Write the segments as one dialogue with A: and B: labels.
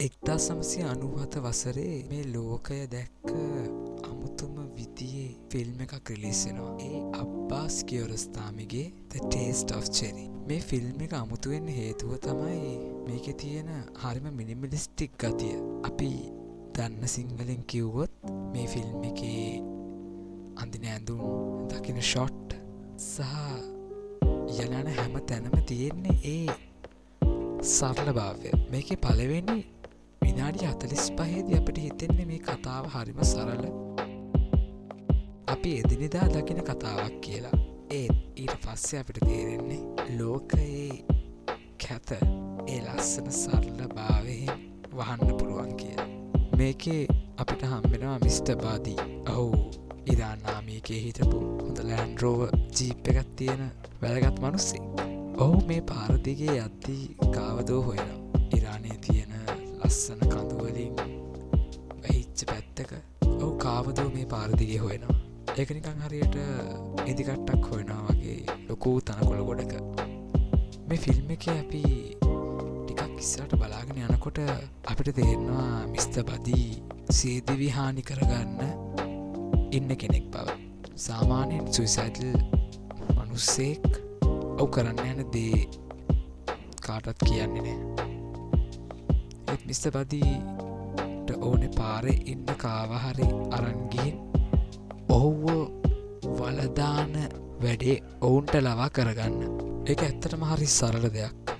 A: එක්දා සමසය අනුහත වසරේ මේ ලෝකය දැක්ක අමුතුම විදියේ ෆිල්ම් එකක් රිලිස්සෙනවා ඒ අබ්බාස් කියවරස්ථාමිගේ The Taste of Cherry. මේ ෆිල්ම් එක අමුතුවෙන් හේතුව තමයි මේක තියෙන හරිම මිනිමිලිස්ටික් ගතිය. අපි දන්න සිංහලෙන් කිව්වොත් මේ ෆිල්ම් එකේ අඳින ඇඳුම් දකින ෂොට් සහ යනන හැම තැනම තියෙන්නේ ඒ සරල භාවය. මේක පලවෙනි විනාඩි අතලිස් පහේද අපට හිතෙන්නේ මේ කතාව හරිම සරල. අපි එදිනිදා දකින කතාවක් කියලා. ඒත් ඊට පස්සේ අපිට තේරෙන්නේ ලෝකයේ කැත ඒ ලස්සන සරල භාවයෙන් වහන්න පුළුවන් කිය මේකේ අපිට හම්බෙනවා මිස්ට බාදී ඔහු ඉරාන්නාමීකේ හිටපු හොඳ ලෑන්ඩරෝව ජීප් එකත් තියෙන වැළගත් මනුස්සේ ඔහු මේ පාරදිගේ අද්දී කාවදෝ හොයනවා. ඉරානය මේ පාරදිගේ හොයනවා ඒකනිකං හරියට ඉදිකට්ටක් හොයනවා වගේ ලොකූ තනකොළ ගොඩක. මේ ෆිල්ම් එක අපි ටිකක් ඉස්සට බලාගෙන යනකොට අපිට තේරෙනවා මිස්ත බදී සේදිවි හානි කරගන්න ඉන්න කෙනෙක් බව. සාමාන්‍යයෙන් සුයිසයිටල් මනුස්සෙක් ඔව් කරන්න යන දේ කාටත් කියන්නේ නෑ. ඒත් මිස්ත බදීට ඕන පාරෙ ඉන්න කාවහරි අරන්ගින් ඔහුව වලදාන වැඩේ ඔවුන්ට ලවා කරගන්න. එක ඇත්තටම හරි සරල දෙයක්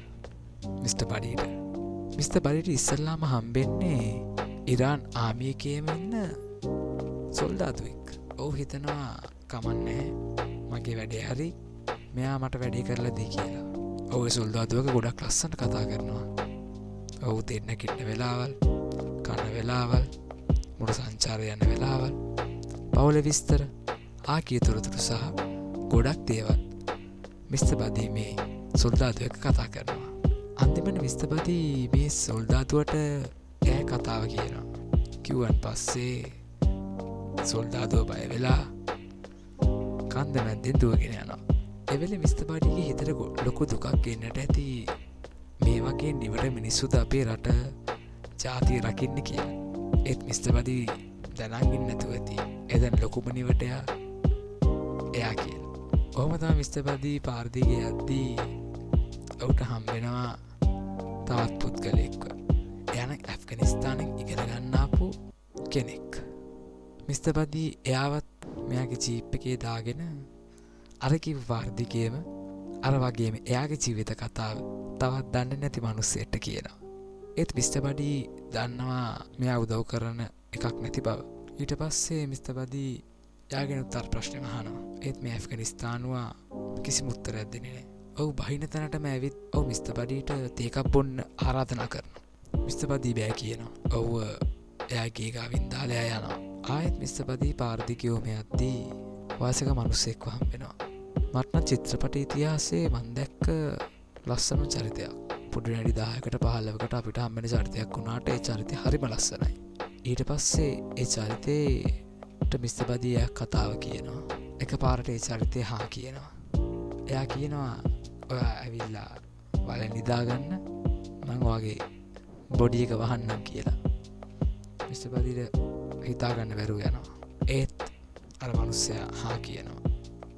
A: මිස්ට බඩීට මිස්ත බඩිට ඉස්සල්ලාම හම්බෙන්නේ ඉරාන් ආමියකේම ඉන්න සොල්දාතුවෙක්. ඔහු හිතනවා කමන්නේ මගේ වැඩේ හරි මෙයා මට වැඩේ කරලා දී කියලා. ඔව සොල්දාතුවක ගොඩක් ලස්සට කතා කරනවා. ඔහු දෙන්න කිට්ට වෙලාවල් කන්න වෙලාවල් මුට සංචාරය යන්න වෙලාවල්. පවුල විස්තර ආකිය තොරතුරු සහ ගොඩක් දේවල් මිස්ත බදීමේ සොල්දාතුවක කතා කරනවා. අන්තිමට විස්තපති මේ සොල්දාතුවට ඈ කතාව කියනවා. කිව්වන් පස්සේ සොල්දාදුව බය වෙලා කන්ද මැද්දෙන් දුවගෙන යනවා. එවෙල මිස්තපාටිගේ හිතර ලොකු දුකක් ගන්නට ඇති මේ වගේ නිවට මිනිස්සුද අපේ රට ජාතිය රකින්න කිය ඒත් මිස්තපති දැනගින් නැතුව ඇති. එදැන් ලොකුම නිවටයා එයා කිය ඔහමතා මිස්තපදී පාර්දිගේ අද්දී ඔවුට හම්බෙනවා තවත් පුද්ගලෙක්ව යන ඇෆ්ගනිස්ථානෙන් ඉගෙන ගන්නාපු කෙනෙක්. මිස්තපදී එයාවත් මෙයාගේ ජීප් එකේ දාගෙන අරකි වාර්ධිකයම අර වගේම එයාගේ ජීවිත කතාව තවත් දන්න නැති මනුස්සෙට්ට කියනවා. ඒත් මිස්ටබඩී දන්නවා මෙයා උදව් කරන එකක් නැති බව. ඊට පස්සේ මිස්තබදී යාගෙන උත්තර ප්‍රශ්න හනවා ඒත් මේ ඇෆ්ගනිස්ථානවා කිසි මුත්තර ඇදදිනේ ඔවු බහින තැනටම ඇවිත් ඔව මිස්තබඩීට තේකක් බොන්න ආරාධනා කරන මිස්තපදී බෑ කියනවා. ඔව්ව එයාගේ ගාවින්දාලයා යනවා. ආයෙත් මිස්තපදී පාර්ධිකයෝම අද්දී වාසක මනුස්සෙක්ව හම්බෙනවා මටන චිත්‍රපට ඉතිහාසේ මන්දැක්ක ලස්සන චරිතයක්. පුඩි නැඩි දායකට පහල්ලවකට අපිට හම්බෙන චරිතයක් වුණාට ඒ චරිතය හරිම ලස්සනයි. ඊට පස්සේ ඒ චරිතයට මිස්තබදීයක් කතාව කියනවා. එක පාරට ඒ චරිතය හා කියනවා. එයා කියනවා ඔය ඇවිල්ලා වල නිදාගන්න. මං වගේ බොඩි එක වහන්නම් කියලා. මිස්ටපදිට හිතාගන්න වැරු යනවා. ඒත් අර මනුස්සය හා කියනවා.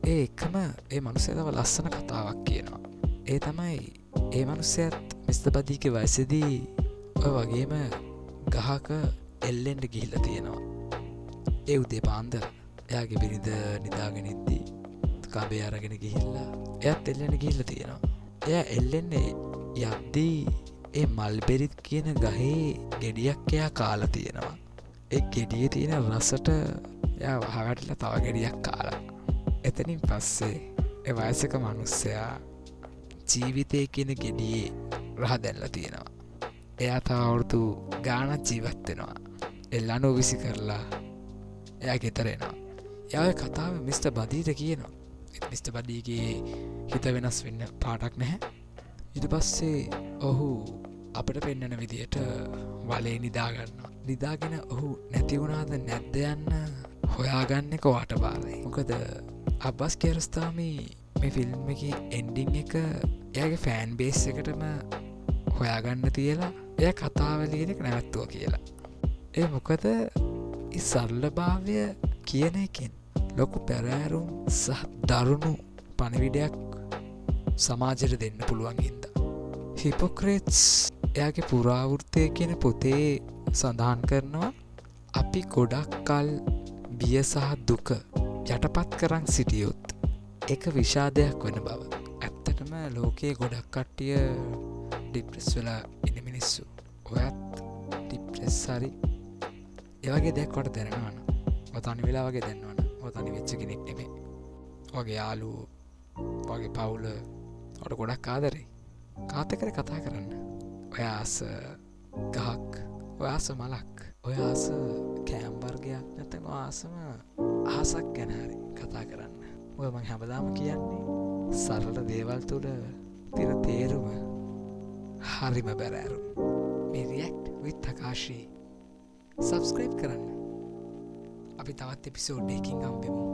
A: ඒ එක්කම ඒ මනුස්සයතව ලස්සන කතාවක් කියනවා. ඒ තමයි ඒ මනුස්සයත් මිස්තපදීක වයසදී ඔය වගේම ගහක එල්ලෙන්ට ගිහිල්ල තියෙනවා. ඒ උදේ පාන්දර. එයාගේ බිරිඳ නිදාගෙනනිද්දී කබේ අරගෙන ගිහිල්ලා එයත් එල්ලෙන ගිහිල්ල තියෙනවා. එය එල්ලෙන්නේ යද්දී ඒ මල්බෙරිත් කියන ගහේ ගෙඩියක් එයා කාල තියෙනවා. එ ගෙඩිය තියෙන රසට ය වහවැටල තව ගෙඩියක් කාලා. එතනින් පස්සේ එවයසක මනුස්සයා ජීවිතය කියන ගෙඩියේ රහ දැල්ල තියෙනවා. එයා තවුරුදු ගානත් ජීවත්වෙනවා එල්ලනෝ විසි කරලා එයා ගෙතරෙනවා යාය කතාව මිස්ට බදීට කියනවා මිස්ට බඩීගේ හිත වෙනස් වෙන්න පාටක් නැහැ ඉට පස්සේ ඔහු අපට පෙන්නන විදියට වලේ නිදාගන්න නිදාගෙන ඔහු නැතිවුණාද නැද්ද යන්න හොයාගන්න එක වාට බාරයි මොකද අබ්බස් කෙරස්ථාමී මේ ෆිල්ම් එක එන්ඩිං එක එයාගේ ෆෑන් බේස් එකටම හොයාගන්න තියලා එය කතාවලියෙනෙක් නැවැත්තුව කියලා ඒ මොකද සරල භාවය කියන එකින් ලොකු පැරෑරුම් සහ දරුණු පණවිඩයක් සමාජයට දෙන්න පුළුවන්ගින්ද. හිපොක්‍රේට්ස් එයාගේ පුරාවෘත්තය කියන පොතේ සඳහන් කරනවා අපි ගොඩක් කල් බිය සහ දුක යටපත් කරන් සිටියොත් එක විෂාදයක් වන බව ඇත්තටම ලෝකයේ ගොඩක් කට්ටිය ඩිප්‍රෙස් වෙලා ඉන මිනිස්සු ඔයත් ඩිප්‍රෙස් හරි ඒවගේ දෙයක්කොට දැනවන ඔතනි වෙලා වගේ දැන්වන ඔතනි වෙච්ච කෙනෙක් නෙමේ වගේ යාලු වගේ පවුල ඔට ගොඩක් ආදරේ. කාත කර කතා කරන්න. ඔයාස ගහක් ඔයාස මලක් ඔයාස කෑම්බර්ගයක් නැතම ආසම අහසක් ගැනහරි කතා කරන්න. ඔය මං හැමදාම කියන්නේ සරල දේවල් තුළ තිර තේරුම හරිම බැරෑරුම් මේ රියක්් විත් අකාශී සබස්ක්‍රයිබ් කරන්න. අපි තවත් එපිසෝඩ්ඩයකින් අම්බෙමු